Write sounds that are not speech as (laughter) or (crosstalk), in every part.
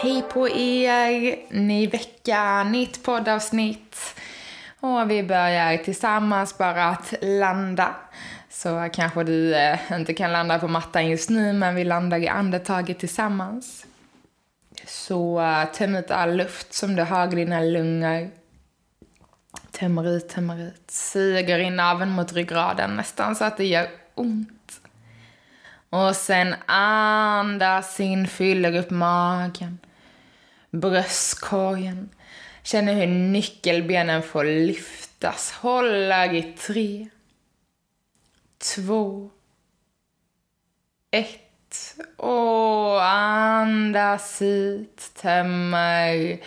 Hej på er! Ny vecka, nytt poddavsnitt. Och vi börjar tillsammans bara att landa. Så kanske du eh, inte kan landa på mattan just nu, men vi landar i andetaget tillsammans. Så eh, töm ut all luft som du har i dina lungor. Tömmer ut, tömmer ut. Suger in naveln mot ryggraden nästan så att det gör ont. Och sen andas in, fyller upp magen bröstkorgen. Känner hur nyckelbenen får lyftas. Hålla i tre, två, ett. Och andas ut. Tömmer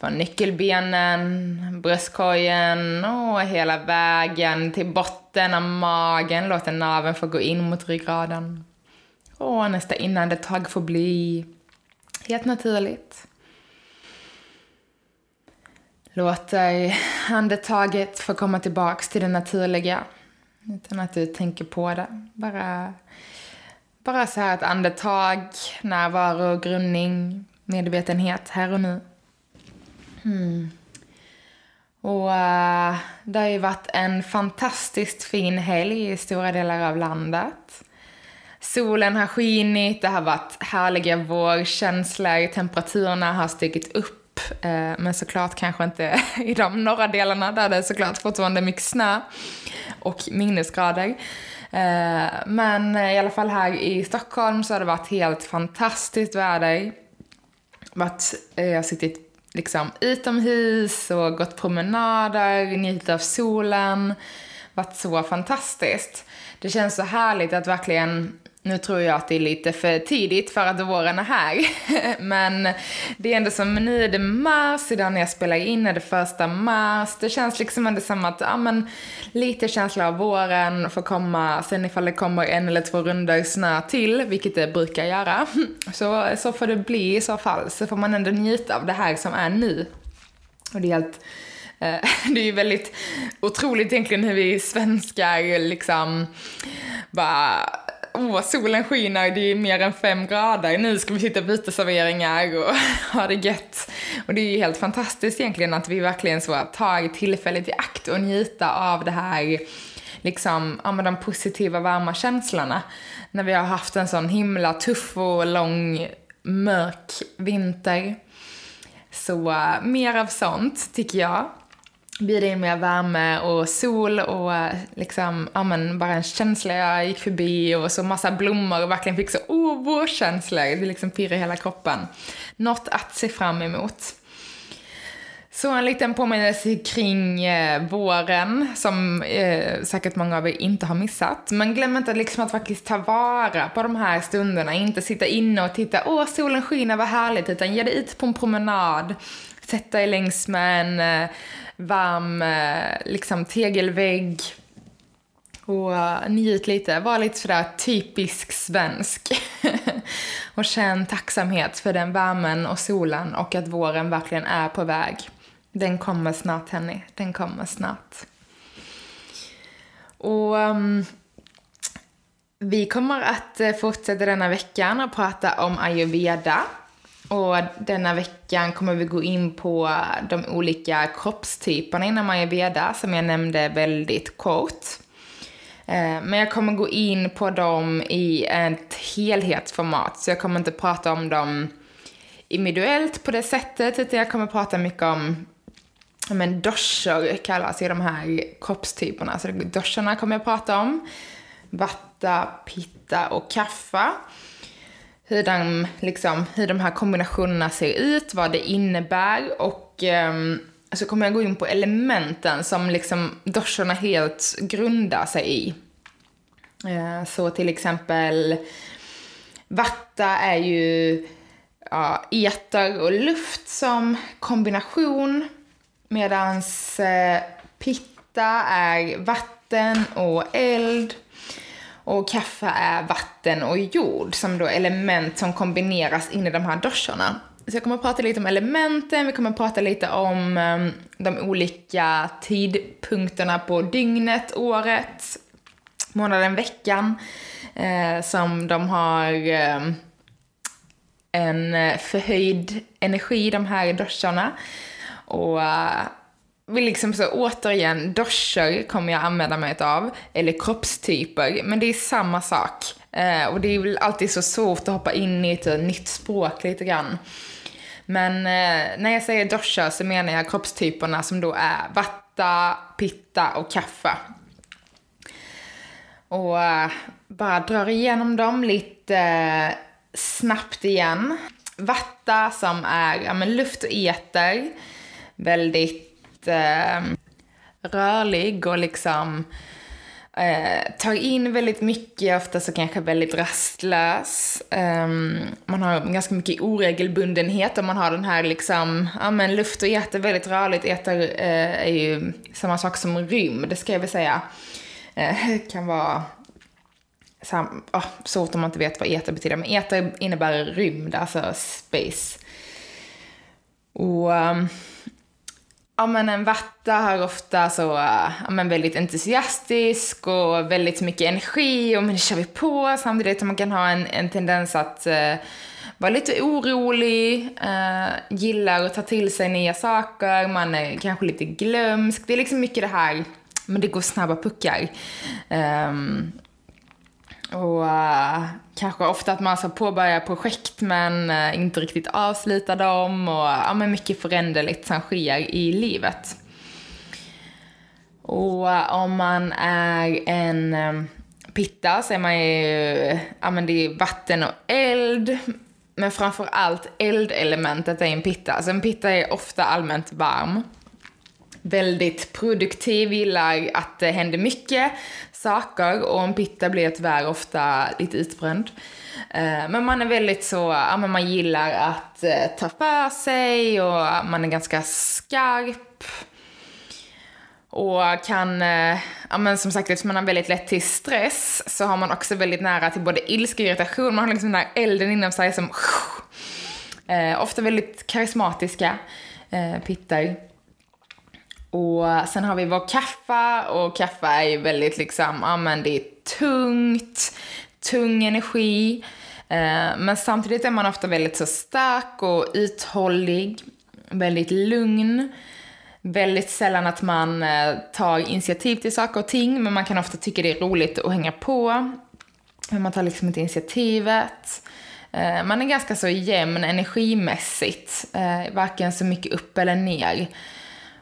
från nyckelbenen, bröstkorgen och hela vägen till botten av magen. Låter naveln få gå in mot ryggraden. Och nästa inandetag får bli helt naturligt. Låter andetaget få komma tillbaks till det naturliga. Utan att du tänker på det. Bara, bara så här ett andetag, närvaro, grundning, medvetenhet här och nu. Mm. Och uh, det har ju varit en fantastiskt fin helg i stora delar av landet. Solen har skinit, det har varit härliga vårkänslor, temperaturerna har stigit upp Eh, men såklart kanske inte (laughs) i de norra delarna där det är såklart fortfarande är mycket snö och minusgrader. Eh, men i alla fall här i Stockholm så har det varit helt fantastiskt väder. Varit, eh, jag har suttit liksom utomhus och gått promenader, njutit av solen. Varit så fantastiskt. Det känns så härligt att verkligen nu tror jag att det är lite för tidigt för att våren är här. (laughs) Men det är ändå som, nu är det mars, idag när jag spelar in är det första mars. Det känns liksom ändå som att, ja men, lite känsla av våren får komma. Sen ifall det kommer en eller två rundor snö till, vilket det brukar göra, (laughs) så, så får det bli i så fall. Så får man ändå njuta av det här som är nu. Och det är helt eh, (laughs) det är ju väldigt otroligt egentligen hur vi svenskar liksom bara åh, solen skiner, det är mer än fem grader, nu ska vi sitta på uteserveringar och (laughs) ha det gött. Och det är ju helt fantastiskt egentligen att vi verkligen så tar tillfället i akt och njuta av det här, liksom, ja men de positiva varma känslorna. När vi har haft en sån himla tuff och lång mörk vinter. Så uh, mer av sånt, tycker jag bjuda in mer värme och sol och liksom, ja men bara en känsla jag gick förbi och så massa blommor och verkligen fick så, oh, vårkänslor. Det liksom pirrar hela kroppen. Något att se fram emot. Så en liten påminnelse kring eh, våren som eh, säkert många av er inte har missat. Men glöm inte liksom att faktiskt ta vara på de här stunderna. Inte sitta inne och titta, åh solen skiner, vad härligt. Utan ge dig ut på en promenad. Sätta dig längs med en eh, varm eh, liksom tegelvägg och eh, njut lite. Var lite sådär typisk svensk. (laughs) och känn tacksamhet för den värmen och solen och att våren verkligen är på väg. Den kommer snart, Henny. Den kommer snart. Och um, vi kommer att eh, fortsätta denna veckan och prata om ayurveda. Och denna veckan kommer vi gå in på de olika kroppstyperna inom ayurveda som jag nämnde väldigt kort. Eh, men jag kommer gå in på dem i ett helhetsformat, så jag kommer inte prata om dem individuellt på det sättet, utan jag kommer prata mycket om men doshor kallas ju de här kroppstyperna. Så doshorna kommer jag prata om. Vatta, pitta och kaffa hur de, liksom, hur de här kombinationerna ser ut, vad det innebär och um, så kommer jag gå in på elementen som liksom doshorna helt grundar sig i. Uh, så till exempel vatta är ju ja, eter och luft som kombination. Medan eh, pitta är vatten och eld. Och kaffe är vatten och jord som då element som kombineras in i de här doshorna. Så jag kommer att prata lite om elementen, vi kommer att prata lite om ehm, de olika tidpunkterna på dygnet, året, månaden, veckan. Eh, som de har eh, en förhöjd energi, de här doshorna. Och vill liksom så återigen, doscher kommer jag använda mig av, eller kroppstyper, men det är samma sak. Eh, och det är väl alltid så svårt att hoppa in i ett nytt språk lite grann. Men eh, när jag säger doscher så menar jag kroppstyperna som då är vatta, pitta och kaffe. Och eh, bara drar igenom dem lite eh, snabbt igen. Vatta som är ja, men luft och eter. Väldigt eh, rörlig och liksom eh, tar in väldigt mycket, ofta så kanske väldigt rastlös. Eh, man har ganska mycket oregelbundenhet om man har den här liksom, ja men luft och eter väldigt rörligt. Eter eh, är ju samma sak som rymd, ska jag väl säga. Eh, (laughs) kan vara sam, oh, svårt om man inte vet vad eter betyder, men eter innebär rymd, alltså space. Och ehm, ja, men en vatta har ofta så, ja, men väldigt entusiastisk och väldigt mycket energi och men kör vi på samtidigt som man kan ha en, en tendens att uh, vara lite orolig, uh, gillar att ta till sig nya saker, man är kanske lite glömsk. Det är liksom mycket det här, men det går snabba puckar. Um, och uh, kanske ofta att man ska påbörja projekt men uh, inte riktigt avsluta dem och ja, men mycket föränderligt som sker i livet. Och uh, om man är en um, pitta så är man ju, ja men det är vatten och eld. Men framför allt eldelementet är en pitta. Alltså en pitta är ofta allmänt varm väldigt produktiv, gillar att det händer mycket saker och en pitta blir tyvärr ofta lite utbränd. Eh, men man är väldigt så, ja men man gillar att eh, ta för sig och man är ganska skarp. Och kan, eh, ja men som sagt eftersom man har väldigt lätt till stress så har man också väldigt nära till både ilska och irritation. Man har liksom den där elden inom sig som, ofta väldigt karismatiska pittar. Och sen har vi vår kaffe och kaffe är ju väldigt liksom, ja men det är tungt, tung energi. Eh, men samtidigt är man ofta väldigt så stark och uthållig, väldigt lugn. Väldigt sällan att man eh, tar initiativ till saker och ting, men man kan ofta tycka det är roligt att hänga på. Men man tar liksom inte initiativet. Eh, man är ganska så jämn energimässigt, eh, varken så mycket upp eller ner.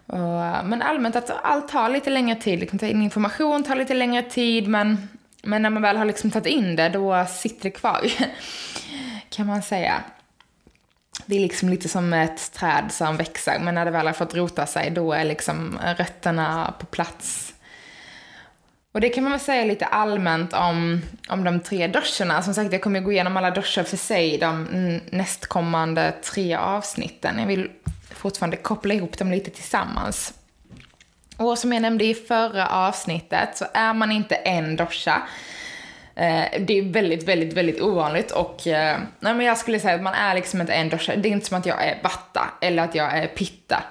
Och, eh, men allmänt att allt tar lite längre tid. Liksom, ta in information tar lite längre tid, men, men när man väl har liksom tagit in det, då sitter det kvar. (laughs) kan man säga. Det är liksom lite som ett träd som växer, men när det väl har fått rota sig, då är liksom rötterna på plats. Och det kan man väl säga lite allmänt om, om de tre doscherna. Som sagt, jag kommer gå igenom alla doscher för sig de nästkommande tre avsnitten. Jag vill fortfarande koppla ihop dem lite tillsammans. Och som jag nämnde i förra avsnittet så är man inte en dosha. Eh, det är väldigt, väldigt, väldigt ovanligt och eh, nej, men jag skulle säga att man är liksom inte en dosha. Det är inte som att jag är vatta eller att jag är pitta.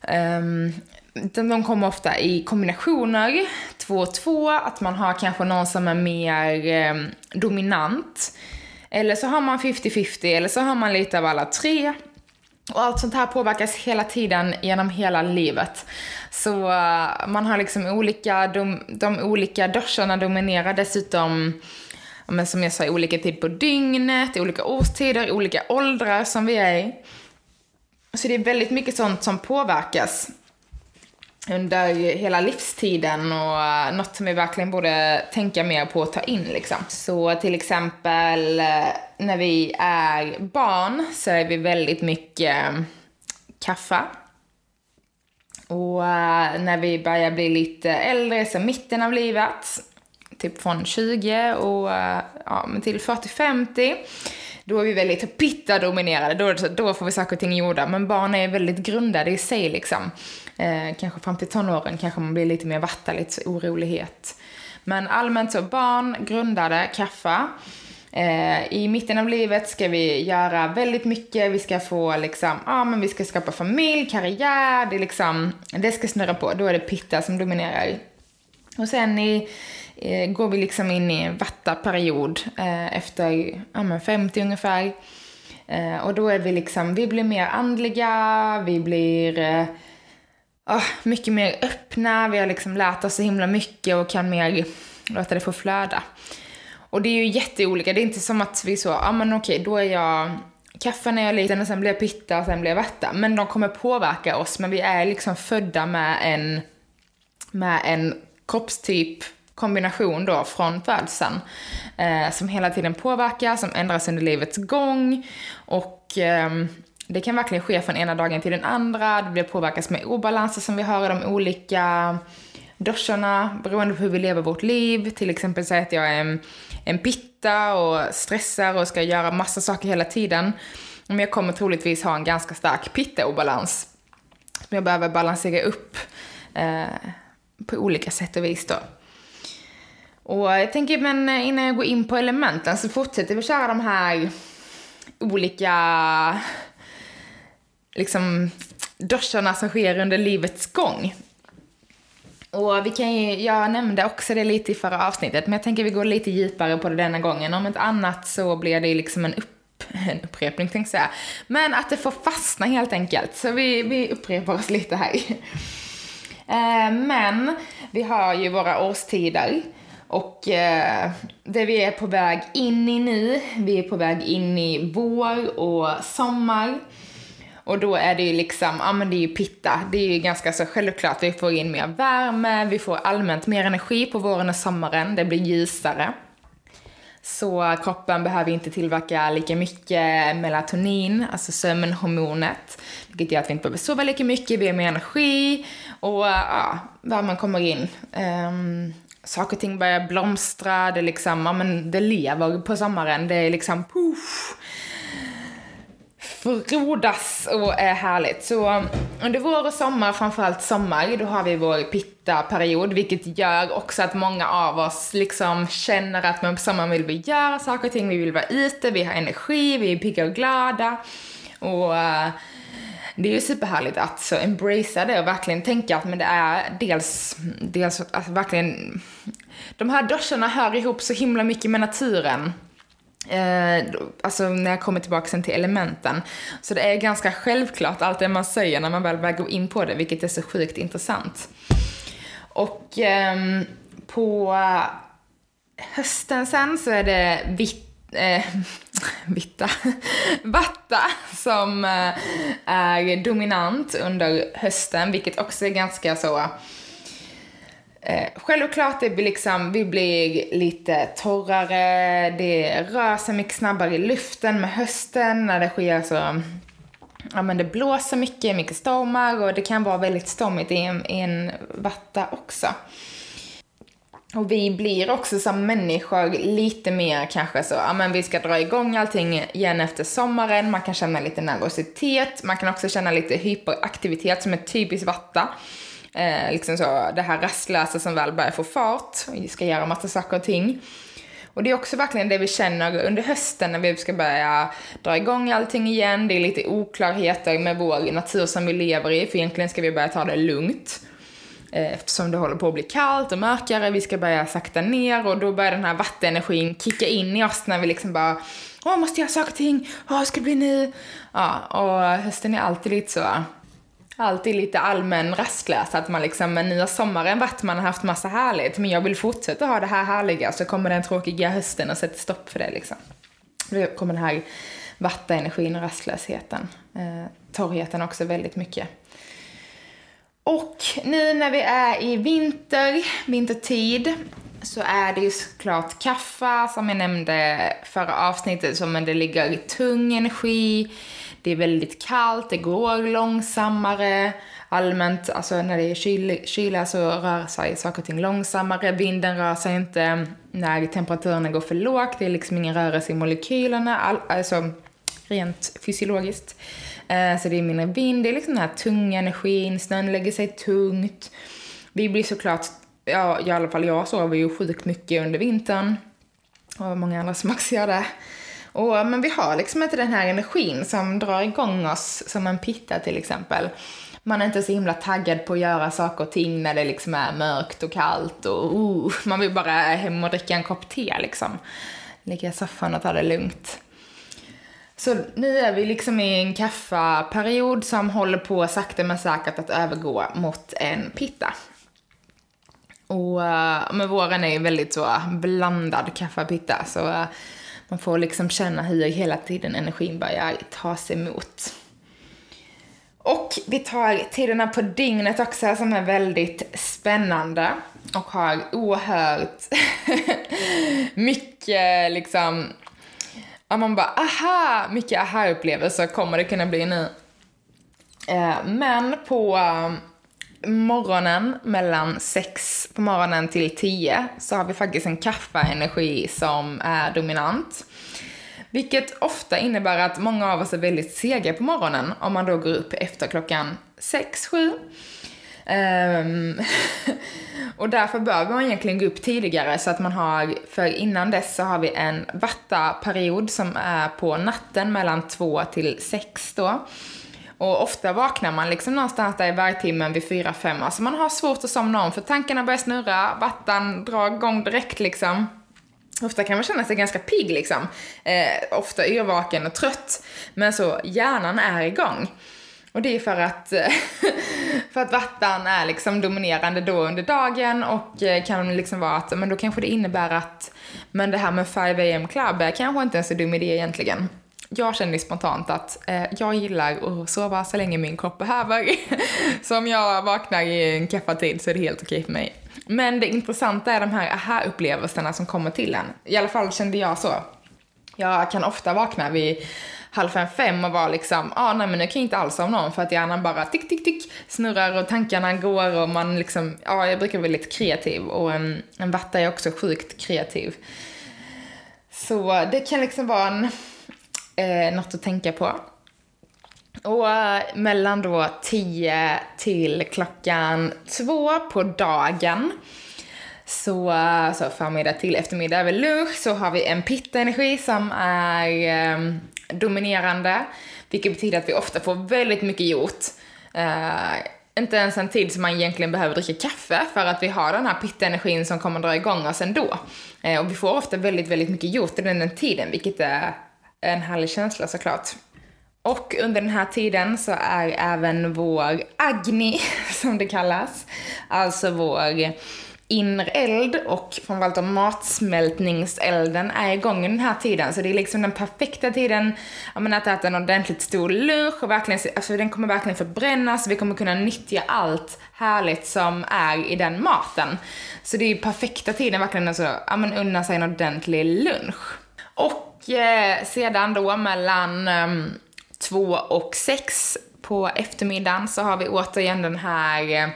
Ehm, utan de kommer ofta i kombinationer, två och två, att man har kanske någon som är mer ehm, dominant. Eller så har man 50-50, eller så har man lite av alla tre. Och allt sånt här påverkas hela tiden genom hela livet. Så uh, man har liksom olika, de, de olika doscherna dominerar dessutom, men som jag sa, olika tid på dygnet, olika årstider, olika åldrar som vi är i. Så det är väldigt mycket sånt som påverkas under hela livstiden och eh, något som vi verkligen borde tänka mer på att ta in liksom. Så till exempel eh, när vi är barn så är vi väldigt mycket eh, kaffe. Och när vi börjar bli lite äldre, så mitten av livet, typ från 20 och ja, till 40-50, då är vi väldigt pitta-dominerade. Då, då får vi saker och ting gjorda. Men barn är väldigt grundade i sig liksom. Eh, kanske fram till tonåren kanske man blir lite mer vatta, lite orolighet. Men allmänt så, barn, grundade, kaffa. Eh, I mitten av livet ska vi göra väldigt mycket. Vi ska få liksom, ja men vi ska skapa familj, karriär, det är liksom, det ska snurra på. Då är det pitta som dominerar. Och sen i, eh, går vi liksom in i en vattaperiod eh, efter ja, men 50 ungefär. Eh, och då är vi liksom, vi blir mer andliga, vi blir eh, oh, mycket mer öppna, vi har liksom lärt oss så himla mycket och kan mer låta det få flöda. Och det är ju jätteolika, det är inte som att vi så, ja ah, men okej, då är jag kaffe när jag är liten och sen blir jag pitta och sen blir jag vatta. Men de kommer påverka oss, men vi är liksom födda med en, med en kroppstyp kombination då från födseln eh, som hela tiden påverkar, som ändras under livets gång och eh, det kan verkligen ske från ena dagen till den andra. Det blir påverkas med obalanser som vi har i de olika doshorna beroende på hur vi lever vårt liv. Till exempel säga att jag är en, en pitta och stressar och ska göra massa saker hela tiden. Men jag kommer troligtvis ha en ganska stark pitta-obalans. Som jag behöver balansera upp eh, på olika sätt och vis då. Och jag tänker, men innan jag går in på elementen så fortsätter vi köra de här olika liksom duscharna som sker under livets gång. Och vi kan ju, jag nämnde också det lite i förra avsnittet, men jag tänker vi går lite djupare på det denna gången. Om inte annat så blir det liksom en, upp, (laughs) en upprepning, tänkte jag säga. Men att det får fastna helt enkelt. Så vi, vi upprepar oss lite här. (laughs) Eh, men vi har ju våra årstider. Och eh, det vi är på väg in i nu, vi är på väg in i vår och sommar. Och då är det ju liksom, ja men det är ju pitta. Det är ju ganska så självklart. Vi får in mer värme, vi får allmänt mer energi på våren och sommaren. Det blir ljusare. Så kroppen behöver inte tillverka lika mycket melatonin, alltså sömnhormonet. Vilket gör att vi inte behöver sova lika mycket, vi har mer energi och ja, värmen kommer in. Um, saker och ting börjar blomstra, det liksom, ja men det lever på sommaren. Det är liksom, puff frodas och är härligt. Så um, under vår och sommar, framförallt sommar, då har vi vår pitta-period, vilket gör också att många av oss liksom känner att på sommaren vill vi göra saker och ting, vi vill vara ute, vi har energi, vi är pigga och glada. Och uh, det är ju superhärligt att så embracea det och verkligen tänka att men det är dels, dels alltså verkligen, de här duscharna hör ihop så himla mycket med naturen. Eh, alltså när jag kommer tillbaka sen till elementen. Så det är ganska självklart allt det man säger när man väl börjar gå in på det, vilket är så sjukt intressant. Och eh, på hösten sen så är det vitt eh, (laughs) vitta, vatta som eh, är dominant under hösten, vilket också är ganska så Eh, självklart det vi liksom, vi blir lite torrare, det rör sig mycket snabbare i luften med hösten när det sker så, ja men det blåser mycket, mycket stormar och det kan vara väldigt stormigt i en, i en vatta också. Och vi blir också som människor lite mer kanske så, ja men vi ska dra igång allting igen efter sommaren, man kan känna lite nervositet, man kan också känna lite hyperaktivitet som är typiskt vatta. Eh, liksom så, det här rastlösa som väl börjar få fart, vi ska göra massa saker och ting. Och det är också verkligen det vi känner under hösten när vi ska börja dra igång allting igen. Det är lite oklarheter med vår natur som vi lever i, för egentligen ska vi börja ta det lugnt. Eh, eftersom det håller på att bli kallt och mörkare, vi ska börja sakta ner och då börjar den här vattenenergin kicka in i oss när vi liksom bara Åh, måste jag göra saker och ting? Åh, ska det bli nu? Ja, och hösten är alltid lite så alltid lite allmän rastlös, att man liksom, men nu har sommaren varit, man har haft massa härligt, men jag vill fortsätta ha det här härliga, så kommer den tråkiga hösten och sätter stopp för det liksom. Då kommer den här vattenenergin och rastlösheten. Eh, torrheten också väldigt mycket. Och nu när vi är i vinter, vintertid, så är det ju såklart kaffe, som jag nämnde förra avsnittet, som det ligger tung energi det är väldigt kallt, det går långsammare. allmänt, alltså när det är kyl, kyla så rör sig saker och ting långsammare, vinden rör sig inte när temperaturerna går för lågt, det är liksom ingen rörelse i molekylerna, all, alltså rent fysiologiskt. Eh, så det är mindre vind, det är liksom den här tunga energin, snön lägger sig tungt. Vi blir såklart, ja i alla fall jag sover ju sjukt mycket under vintern. Och många andra som också gör det. Och, men vi har liksom inte den här energin som drar igång oss som en pitta till exempel. Man är inte så himla taggad på att göra saker och ting när det liksom är mörkt och kallt och uh, man vill bara hem och dricka en kopp te liksom. Ligga i soffan och ta det lugnt. Så nu är vi liksom i en kaffaperiod som håller på sakta men säkert att övergå mot en pitta. Och men våren är ju väldigt så blandad kaffepitta så man får liksom känna hur hela tiden energin börjar tas emot. Och vi tar tiderna på dygnet också som är väldigt spännande och har oerhört (laughs) mycket liksom, ja man bara aha, mycket aha-upplevelser kommer det kunna bli nu. Eh, men på morgonen mellan 6 på morgonen till 10 så har vi faktiskt en kaffeenergi som är dominant. Vilket ofta innebär att många av oss är väldigt sega på morgonen om man då går upp efter klockan 6, 7. Um, och därför bör man egentligen gå upp tidigare så att man har, för innan dess så har vi en vattaperiod som är på natten mellan 2 till 6 då. Och ofta vaknar man liksom någonstans där i vargtimmen vid 4-5. Alltså man har svårt att somna om för tankarna börjar snurra, vatten drar igång direkt liksom. Ofta kan man känna sig ganska pigg liksom. Eh, ofta yrvaken och trött. Men så hjärnan är igång. Och det är för att, (laughs) för att vatten är liksom dominerande då under dagen och eh, kan liksom vara att, men då kanske det innebär att, men det här med 5 am club är kanske inte en så dum idé egentligen jag känner spontant att eh, jag gillar att sova så länge min kropp behöver. (laughs) så om jag vaknar i en kaffetid så är det helt okej för mig. Men det intressanta är de här aha-upplevelserna som kommer till en. I alla fall kände jag så. Jag kan ofta vakna vid halv fem, fem och vara liksom, ah, nej men nu kan jag inte alls om någon för att hjärnan bara tick, tick, tick snurrar och tankarna går och man liksom, ja jag brukar vara lite kreativ och en, en vatta är också sjukt kreativ. Så det kan liksom vara en eh, något att tänka på. Och eh, mellan då 10 till klockan 2 på dagen så, eh, så förmiddag till eftermiddag över lunch så har vi en pitta-energi som är eh, dominerande. Vilket betyder att vi ofta får väldigt mycket gjort. Eh, inte ens en tid som man egentligen behöver dricka kaffe för att vi har den här pitta-energin som kommer dra igång oss ändå. Eh, och vi får ofta väldigt, väldigt mycket gjort under den tiden vilket är en härlig känsla såklart. Och under den här tiden så är även vår Agni, (laughs) som det kallas, alltså vår inre eld och framförallt matsmältningselden är igång den här tiden. Så det är liksom den perfekta tiden menar, att äta en ordentligt stor lunch och verkligen, alltså den kommer verkligen förbrännas. Vi kommer kunna nyttja allt härligt som är i den maten. Så det är perfekta tiden verkligen att alltså, ja men unna sig en ordentlig lunch. Och eh, sedan då mellan eh, två och sex på eftermiddagen så har vi återigen den här eh,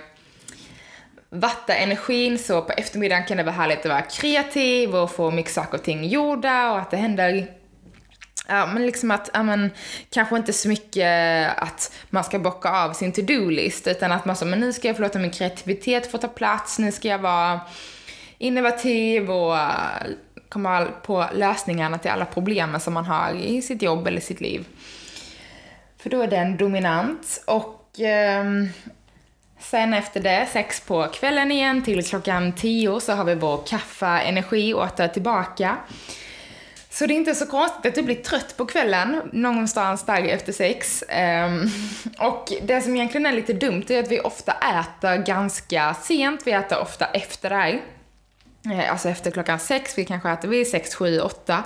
vatta-energin, så på eftermiddagen kan det vara härligt att vara kreativ och få mycket saker och ting gjorda och att det händer Ja, men liksom att, ja men, kanske inte så mycket att man ska bocka av sin to-do-list, utan att man så, men nu ska jag få låta min kreativitet få ta plats, nu ska jag vara innovativ och komma på lösningarna till alla problemen som man har i sitt jobb eller sitt liv. För då är den dominant och eh, sen efter det, sex på kvällen igen till klockan tio så har vi vår kaffeenergi åter tillbaka. Så det är inte så konstigt att du blir trött på kvällen, någonstans där efter sex. Um, och det som egentligen är lite dumt är att vi ofta äter ganska sent, vi äter ofta efter det här. Eh, alltså efter klockan sex, vi kanske äter vid sex, sju, åtta.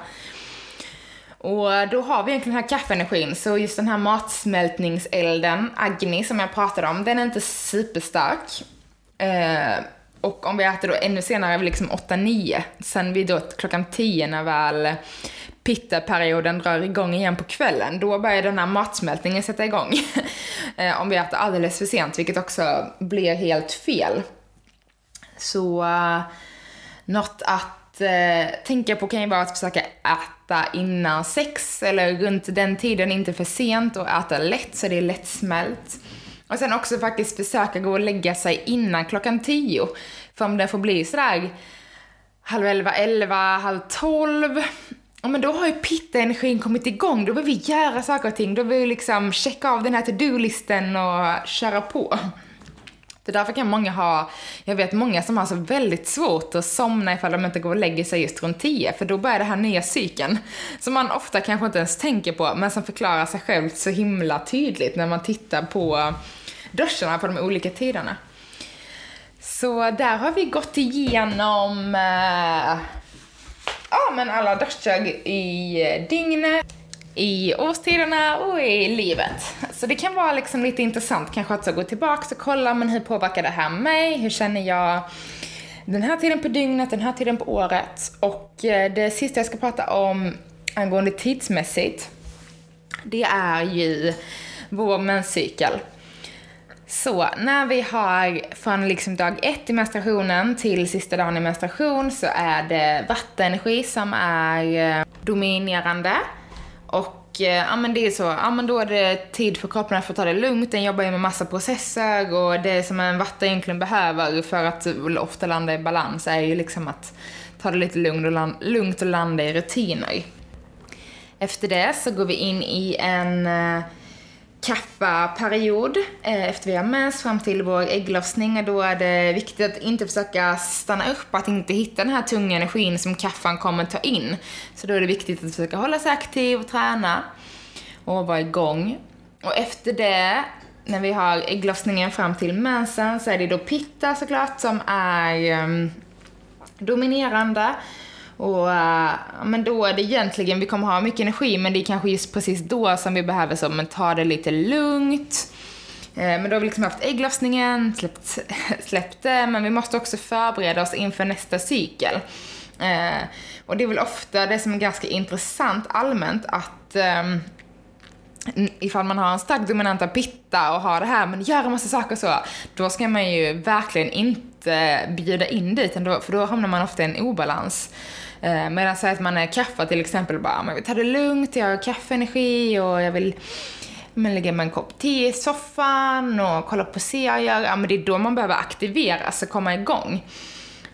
Och då har vi egentligen den här kaffeenergin, så just den här matsmältningselden, Agni, som jag pratade om, den är inte superstark. Eh, och om vi äter då ännu senare, vid liksom 8-9, sen vid då klockan 10 när väl pitta-perioden drar igång igen på kvällen, då börjar den här matsmältningen sätta igång. (laughs) Eh, om vi äter alldeles för sent, vilket också blir helt fel. Så eh, något att eh, tänka på kan ju vara att försöka äta innan sex eller runt den tiden, inte för sent och äta lätt så det är lättsmält. Och sen också faktiskt försöka gå och lägga sig innan klockan tio. För om det får bli sådär halv elva, elva, halv tolv, ja men då har ju pitta-energin kommit igång. Då behöver vi göra saker och ting. Då behöver vi liksom checka av den här to-do-listen och köra på. Så därför kan många ha, jag vet många som har så väldigt svårt att somna ifall de inte går och lägger sig just runt 10, för då börjar det här nya cykeln. Som man ofta kanske inte ens tänker på, men som förklarar sig själv så himla tydligt när man tittar på duscharna på de olika tiderna. Så där har vi gått igenom eh, ja, men alla duschar i dygnet, i årstiderna och i livet. Så det kan vara liksom lite intressant kanske att gå tillbaka och kolla, men hur påverkar det här mig? Hur känner jag den här tiden på dygnet, den här tiden på året? Och eh, det sista jag ska prata om angående tidsmässigt, det är ju vår menscykel. Så när vi har från liksom dag ett i menstruationen till sista dagen i menstruation så är det vattenenergi som är eh, dominerande. Och eh, ja men det är så, ja men då är det tid för kroppen att få ta det lugnt, den jobbar ju med massa processer och det som en vatten egentligen behöver för att ofta landa i balans är ju liksom att ta det lite lugnt och landa i rutiner. Efter det så går vi in i en eh, kaffaperiod eh, efter vi har mens fram till vår ägglossning och då är det viktigt att inte försöka stanna upp, att inte hitta den här tunga energin som kaffan kommer ta in. Så då är det viktigt att försöka hålla sig aktiv och träna och vara igång. Och efter det, när vi har ägglossningen fram till mensen, så är det då pitta såklart som är ehm, dominerande. Och uh, men då är det egentligen, vi kommer ha mycket energi, men det är kanske just precis då som vi behöver så, men ta det lite lugnt. Eh, men då har vi liksom haft ägglossningen, släppt, (laughs) släppt det, men vi måste också förbereda oss inför nästa cykel. Uh, och det är väl ofta det som är ganska intressant allmänt att ehm, ifall man har en stark dominanta pitta och har det här, men gör en massa saker så, då ska man ju verkligen inte bjuda in dit, för då hamnar man ofta i en obalans. Eh, medan säg att man är kaffe till exempel, bara, ah, man vill ta det lugnt, jag har kaffeenergi och jag vill men lägga man en kopp te i soffan och kolla på serier, ja men det är då man behöver aktiveras och komma igång.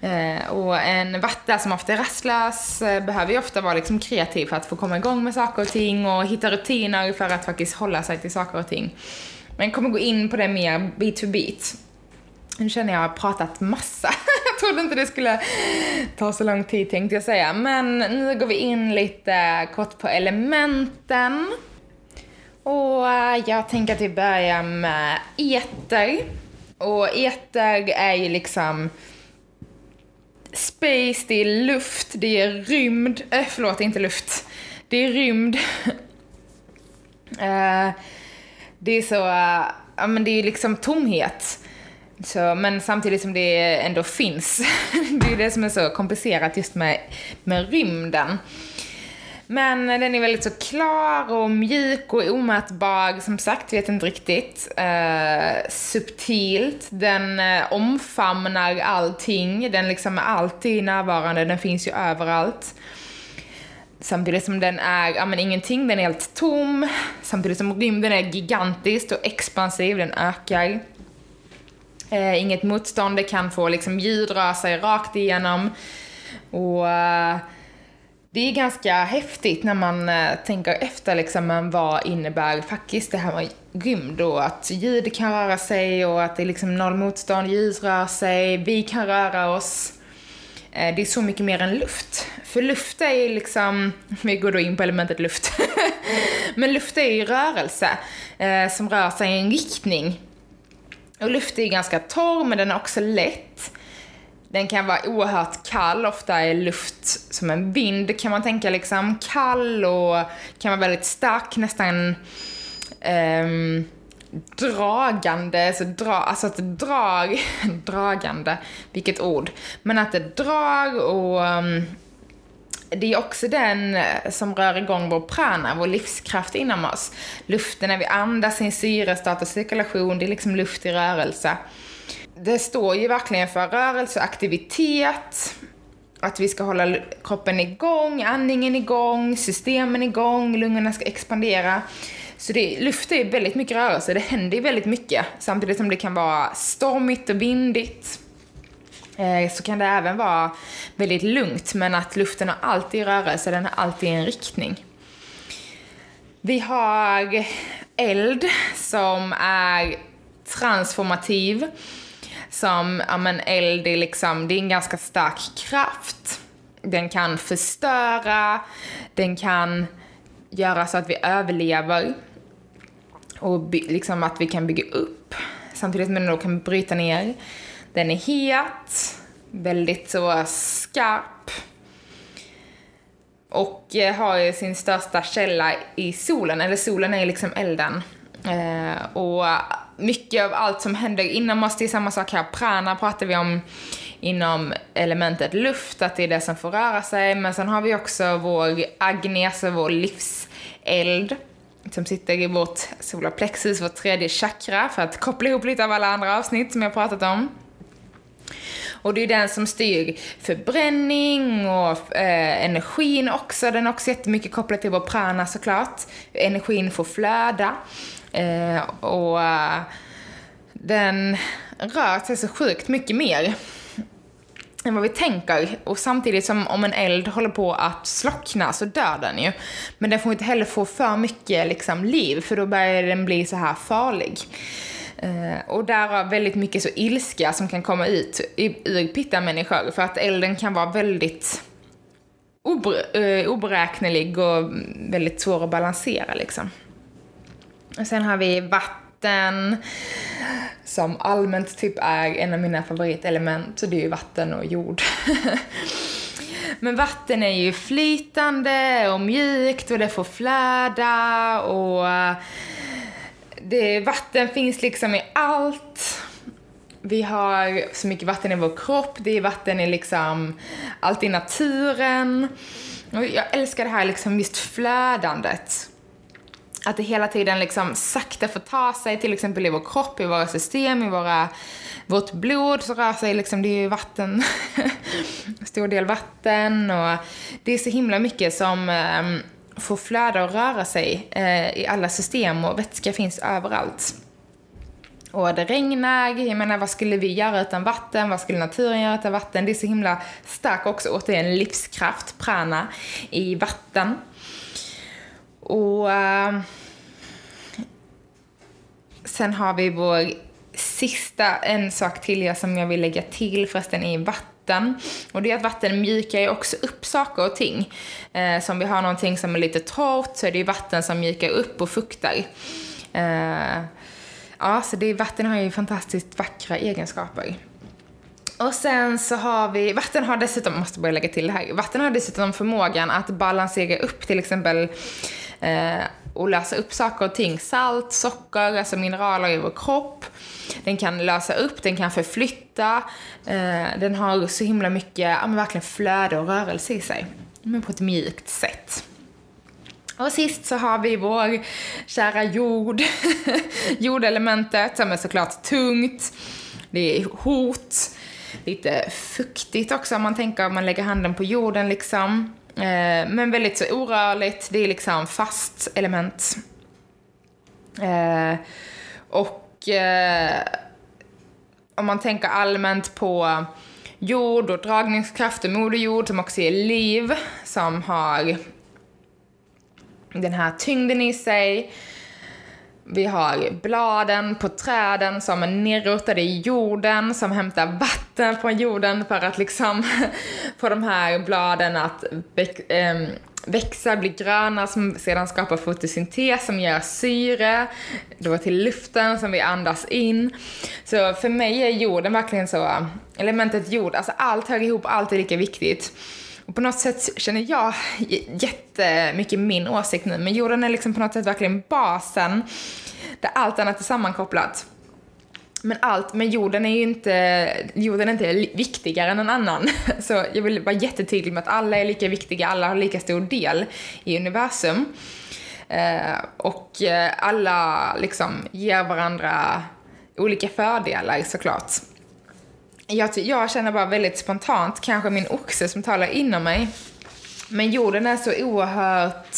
Eh, och en vatta som ofta är rastlös eh, behöver ju ofta vara liksom kreativ för att få komma igång med saker och ting och hitta rutiner för att faktiskt hålla sig till saker och ting. Men jag kommer gå in på det mer bit för bit. Nu känner jag att jag har pratat massa. (laughs) jag trodde inte det skulle ta så lång tid tänkte jag säga. Men nu går vi in lite kort på elementen. Och eh, jag tänker att vi börjar med eter. Och eter är ju liksom space, det är luft, det är rymd. Äh, förlåt, inte luft. Det är rymd. uh, (laughs) det är så, uh, ja men det är ju liksom tomhet. Så, men samtidigt som det ändå finns. (laughs) det är ju det som är så komplicerat just med, med rymden. Men den är väldigt så klar och mjuk och omätbar. Som sagt, vet inte riktigt. Eh, subtilt. Den eh, omfamnar allting. Den liksom är alltid närvarande. Den finns ju överallt. Samtidigt som den är, ja men ingenting, den är helt tom. Samtidigt som rymden är gigantisk och expansiv, den ökar. Eh, inget motstånd, det kan få liksom ljud röra sig rakt igenom. Och eh, det är ganska häftigt när man eh, tänker efter liksom, men vad innebär faktiskt det här med rymd och att ljud kan röra sig och att det är liksom noll motstånd, ljus rör sig, vi kan röra oss. Eh, det är så mycket mer än luft. För luft är ju liksom, (laughs) vi går då in på elementet luft, (laughs) men luft är ju rörelse eh, som rör sig i en riktning. Och luft är ju ganska torr, men den är också lätt. Den kan vara oerhört kall, ofta är luft som en vind kan man tänka liksom. Kall och kan vara väldigt stark, nästan um, dragande, så dra, alltså att det drar, (laughs) dragande, vilket ord. Men att det drar och um, det är också den eh, som rör igång vår prana, vår livskraft inom oss. Luften när vi andas in syre, startar cirkulation, det är liksom luft i rörelse. Det står ju verkligen för rörelse och aktivitet, att vi ska hålla kroppen igång, andningen igång, systemen igång, lungorna ska expandera. Så det, luft är väldigt mycket rörelse, det händer ju väldigt mycket. Samtidigt som det kan vara stormigt och vindigt. Eh, så kan det även vara väldigt lugnt, men att luften har alltid rörelse, den har alltid en riktning. Vi har eld som är transformativ. Som, ja men eld är liksom, det är en ganska stark kraft. Den kan förstöra, den kan göra så att vi överlever. Och liksom att vi kan bygga upp. Samtidigt som den då kan bryta ner. Den är het, väldigt så skarp. Och eh, har ju sin största källa i solen, eller solen är liksom elden. Eh, och mycket av allt som händer inom oss, det är samma sak här. Prana pratar vi om inom elementet luft, att det är det som får röra sig. Men sen har vi också vår agnes, vår livseld, som sitter i vårt solarplexus, vårt tredje chakra, för att koppla ihop lite av alla andra avsnitt som jag pratat om. Och det är den som styr förbränning och eh, energin också. Den är också jättemycket kopplad till vår prana såklart. Energin får flöda. Eh, och eh, den rör sig så sjukt mycket mer än vad vi tänker. Och samtidigt som om en eld håller på att slockna så dör den ju. Men den får inte heller få för mycket liksom, liv för då börjar den bli så här farlig. Eh, och därav väldigt mycket så ilska som kan komma ut ur pittamänniskor för att elden kan vara väldigt ober, eh, oberäknelig och väldigt svår att balansera liksom. Och sen har vi vatten som allmänt typ är en av mina favoritelement, så det är ju vatten och jord. (laughs) Men vatten är ju flytande och mjukt och det får flöda och det, vatten finns liksom i allt. Vi har så mycket vatten i vår kropp, det är vatten i liksom allt i naturen. Och jag älskar det här liksom just flödandet. Att det hela tiden liksom sakta får ta sig, till exempel i vår kropp, i våra system, i våra, vårt blod så rör sig liksom, det är ju vatten, (laughs) stor del vatten och det är så himla mycket som ehm, får flöda och röra sig eh, i alla system och vätska finns överallt. Och det regnar, jag menar vad skulle vi göra utan vatten? Vad skulle naturen göra utan vatten? Det är så himla stark också, återigen livskraft, prana, i vatten. Och eh, sen har vi vår sista, en sak till jag som jag vill lägga till förresten är vatten. Och det är att vatten mjukar ju också upp saker och ting. Eh, så om vi har någonting som är lite torrt så är det ju vatten som mjukar upp och fuktar. Eh, ja, så det, vatten har ju fantastiskt vackra egenskaper. Och sen så har vi, vatten har dessutom, måste börja lägga till det här, vatten har dessutom förmågan att balansera upp till exempel eh, och lösa upp saker och ting. Salt, socker, alltså mineraler i vår kropp. Den kan lösa upp, den kan förflytta. Eh, den har så himla mycket, ja men verkligen flöde och rörelse i sig. Men på ett mjukt sätt. Och sist så har vi vår kära jord. (laughs) Jordelementet som är såklart tungt. Det är hot. Lite fuktigt också om man tänker om man lägger handen på jorden liksom. Eh, men väldigt så orörligt, det är liksom fast element. Eh, och eh, om man tänker allmänt på jord och dragningskraft och moderjord som också är liv, som har den här tyngden i sig. Vi har bladen på träden som är nerrotade i jorden, som hämtar vatten från jorden för att liksom (laughs) få de här bladen att ehm, växa, bli gröna, som sedan skapar fotosyntes som ger syre då till luften som vi andas in. Så för mig är jorden verkligen så, elementet jord, alltså allt hör ihop, allt är lika viktigt. Och på något sätt känner jag jättemycket min åsikt nu, men jorden är liksom på något sätt verkligen basen där allt annat är sammankopplat. Men allt, men jorden är ju inte, jorden är inte viktigare än någon annan. (laughs) Så jag vill vara jättetydlig med att alla är lika viktiga, alla har lika stor del i universum. Eh, och eh, alla liksom ger varandra olika fördelar såklart. Jag, jag känner bara väldigt spontant, kanske min oxe som talar inom mig. Men jorden är så oerhört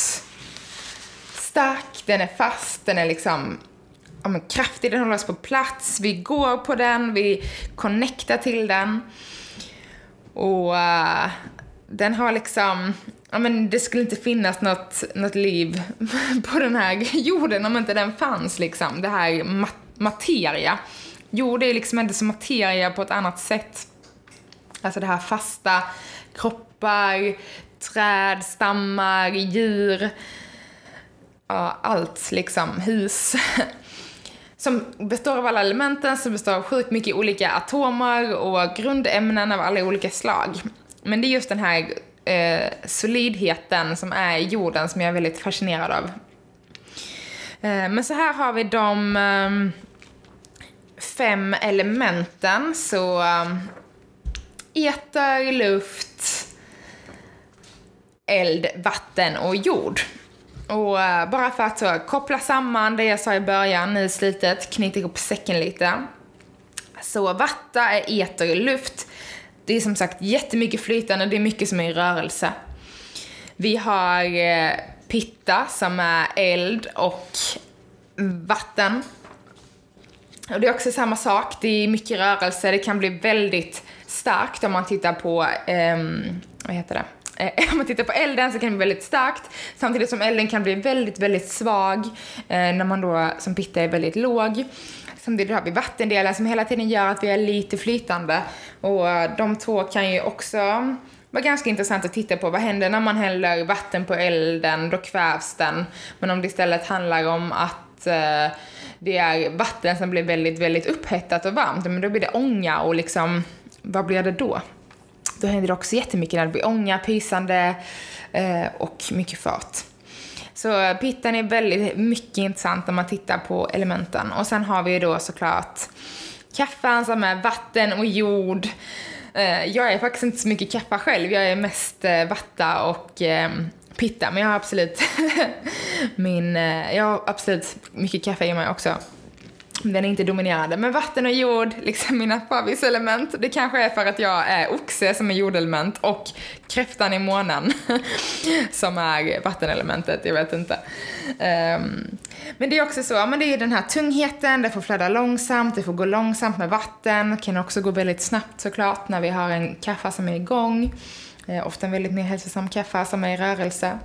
stark, den är fast, den är liksom ja, men kraftig, den håller oss på plats, vi går på den, vi connectar till den. Och uh, den har liksom, ja men det skulle inte finnas något, något liv (laughs) på den här jorden om inte den fanns liksom, det här mat materia. Jord är liksom inte som materia på ett annat sätt. Alltså det här fasta kroppar, träd, stammar, djur, ja, allt liksom, hus. (laughs) Som består av alla elementen, som består av sjukt mycket olika atomer och grundämnen av alla olika slag. Men det är just den här eh, solidheten som är i jorden som jag är väldigt fascinerad av. Eh, men så här har vi de eh, fem elementen. Så äter eter, luft, eld, vatten och jord. Och uh, bara för att så, koppla samman det jag sa i början i slutet, knyta ihop säcken lite. Så vatta är eter luft. Det är som sagt jättemycket flytande, det är mycket som är i rörelse. Vi har uh, pitta som är eld och vatten. Och det är också samma sak, det är mycket rörelse, det kan bli väldigt starkt om man tittar på, eh, vad heter det? Eh, (laughs) om man tittar på elden så kan det bli väldigt starkt, samtidigt som elden kan bli väldigt, väldigt svag eh, när man då som pitta är väldigt låg. Samtidigt har vi vattendelen som hela tiden gör att vi är lite flytande. Och de två kan ju också vara ganska intressant att titta på. Vad händer när man häller vatten på elden? Då kvävs den. Men om det istället handlar om att eh, det är vatten som blir väldigt, väldigt upphettat och varmt, men då blir det ånga och liksom, vad blir det då? Då händer det också jättemycket när det blir ånga, pysande eh, och mycket fart. Så pitten är väldigt mycket intressant om man tittar på elementen. Och sen har vi då såklart kaffan som är vatten och jord. Eh, jag är faktiskt inte så mycket kaffa själv, jag är mest eh, vatta och eh, pitta, men jag har absolut (laughs) min, eh, jag har absolut mycket kaffe i mig också. Den är inte dominerande. Men vatten och jord, liksom mina favviselement. Det kanske är för att jag är oxe som är jordelement och kräftan i månen (laughs) som är vattenelementet, jag vet inte. Um, men det är också så, men det är den här tungheten, det får flöda långsamt, det får gå långsamt med vatten, det kan också gå väldigt snabbt såklart när vi har en kaffe som är igång. Eh, ofta en väldigt mer hälsosam kaffe som är i rörelse.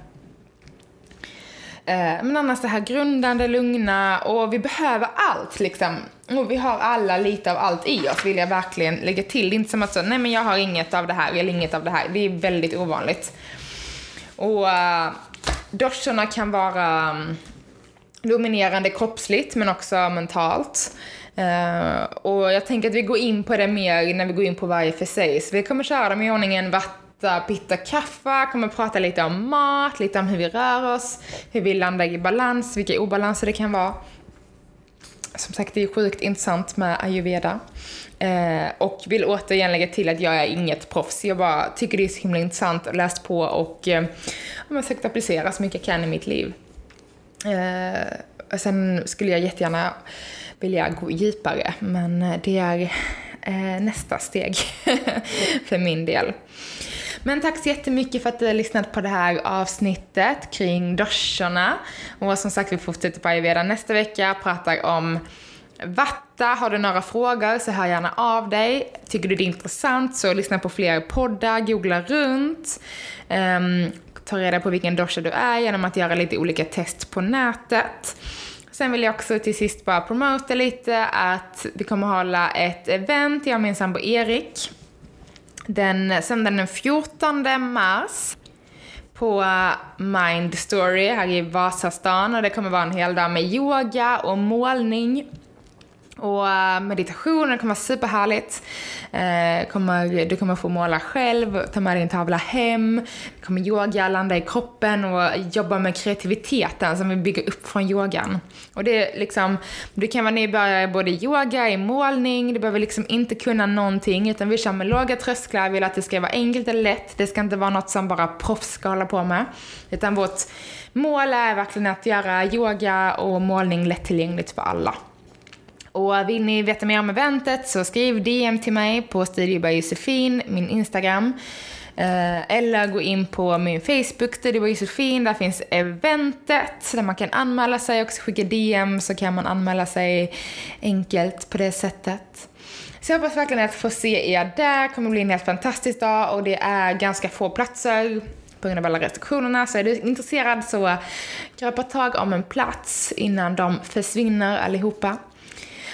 Eh, men annars det här grundande, lugna och vi behöver allt liksom. Och vi har alla lite av allt i oss vill jag verkligen lägga till. Det är inte som att så, nej men jag har inget av det här eller inget av det här. Det är väldigt ovanligt. Och eh, uh, doshorna kan vara um, dominerande kroppsligt men också mentalt. Uh, och jag tänker att vi går in på det mer när vi går in på varje för sig. Så vi kommer köra dem i ordningen vatten testa pitta kaffe, kommer prata lite om mat, lite om hur vi rör oss, hur vi landar i balans, vilka obalanser det kan vara. Som sagt, det är sjukt intressant med ayurveda. Eh, och vill återigen lägga till att jag är inget proffs. Jag bara tycker det är så himla intressant och läst på och eh, jag har försökt applicera så mycket jag kan i mitt liv. Eh, sen skulle jag jättegärna vilja gå djupare, men eh, det är eh, nästa steg (laughs) för min del. Men tack så jättemycket för att du har lyssnat på det här avsnittet kring doshorna. Och som sagt, vi fortsätter på ayurveda nästa vecka, pratar om Vatta, har du några frågor så hör gärna av dig. Tycker du det är intressant så lyssna på fler poddar, googla runt. Um, ta reda på vilken dosha du är genom att göra lite olika test på nätet. Sen vill jag också till sist bara promota lite att vi kommer hålla ett event, jag och min sambo Erik, den söndagen den 14 mars på Mind Story här i Vasastan och det kommer vara en hel dag med yoga och målning. Och eh, meditationen kommer vara superhärligt. Eh, kommer, du kommer få måla själv, ta med din tavla hem. Du kommer yoga, landa i kroppen och jobba med kreativiteten som alltså vi bygger upp från yogan. Och det är liksom, du kan vara nybörjare i yoga, i målning, du behöver liksom inte kunna någonting utan vi kör med låga trösklar, vill att det ska vara enkelt och lätt. Det ska inte vara något som bara proffs ska hålla på med. Utan vårt mål är verkligen att göra yoga och målning lättillgängligt för alla. Och vill ni veta mer om eventet så skriv DM till mig på Studio by Josefin, min Instagram. Eh, eller gå in på min Facebook, Studio by Josefin, där finns eventet där man kan anmäla sig och skicka DM så kan man anmäla sig enkelt på det sättet. Så jag hoppas verkligen att få se er där, det kommer bli en helt fantastisk dag och det är ganska få platser på grund av alla restriktionerna. Så är du intresserad så greppa tag om en plats innan de försvinner allihopa.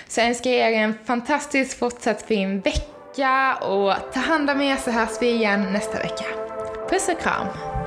Så jag önskar er en fantastisk fortsatt fin vecka och ta hand om er så hörs vi igen nästa vecka. Puss och kram!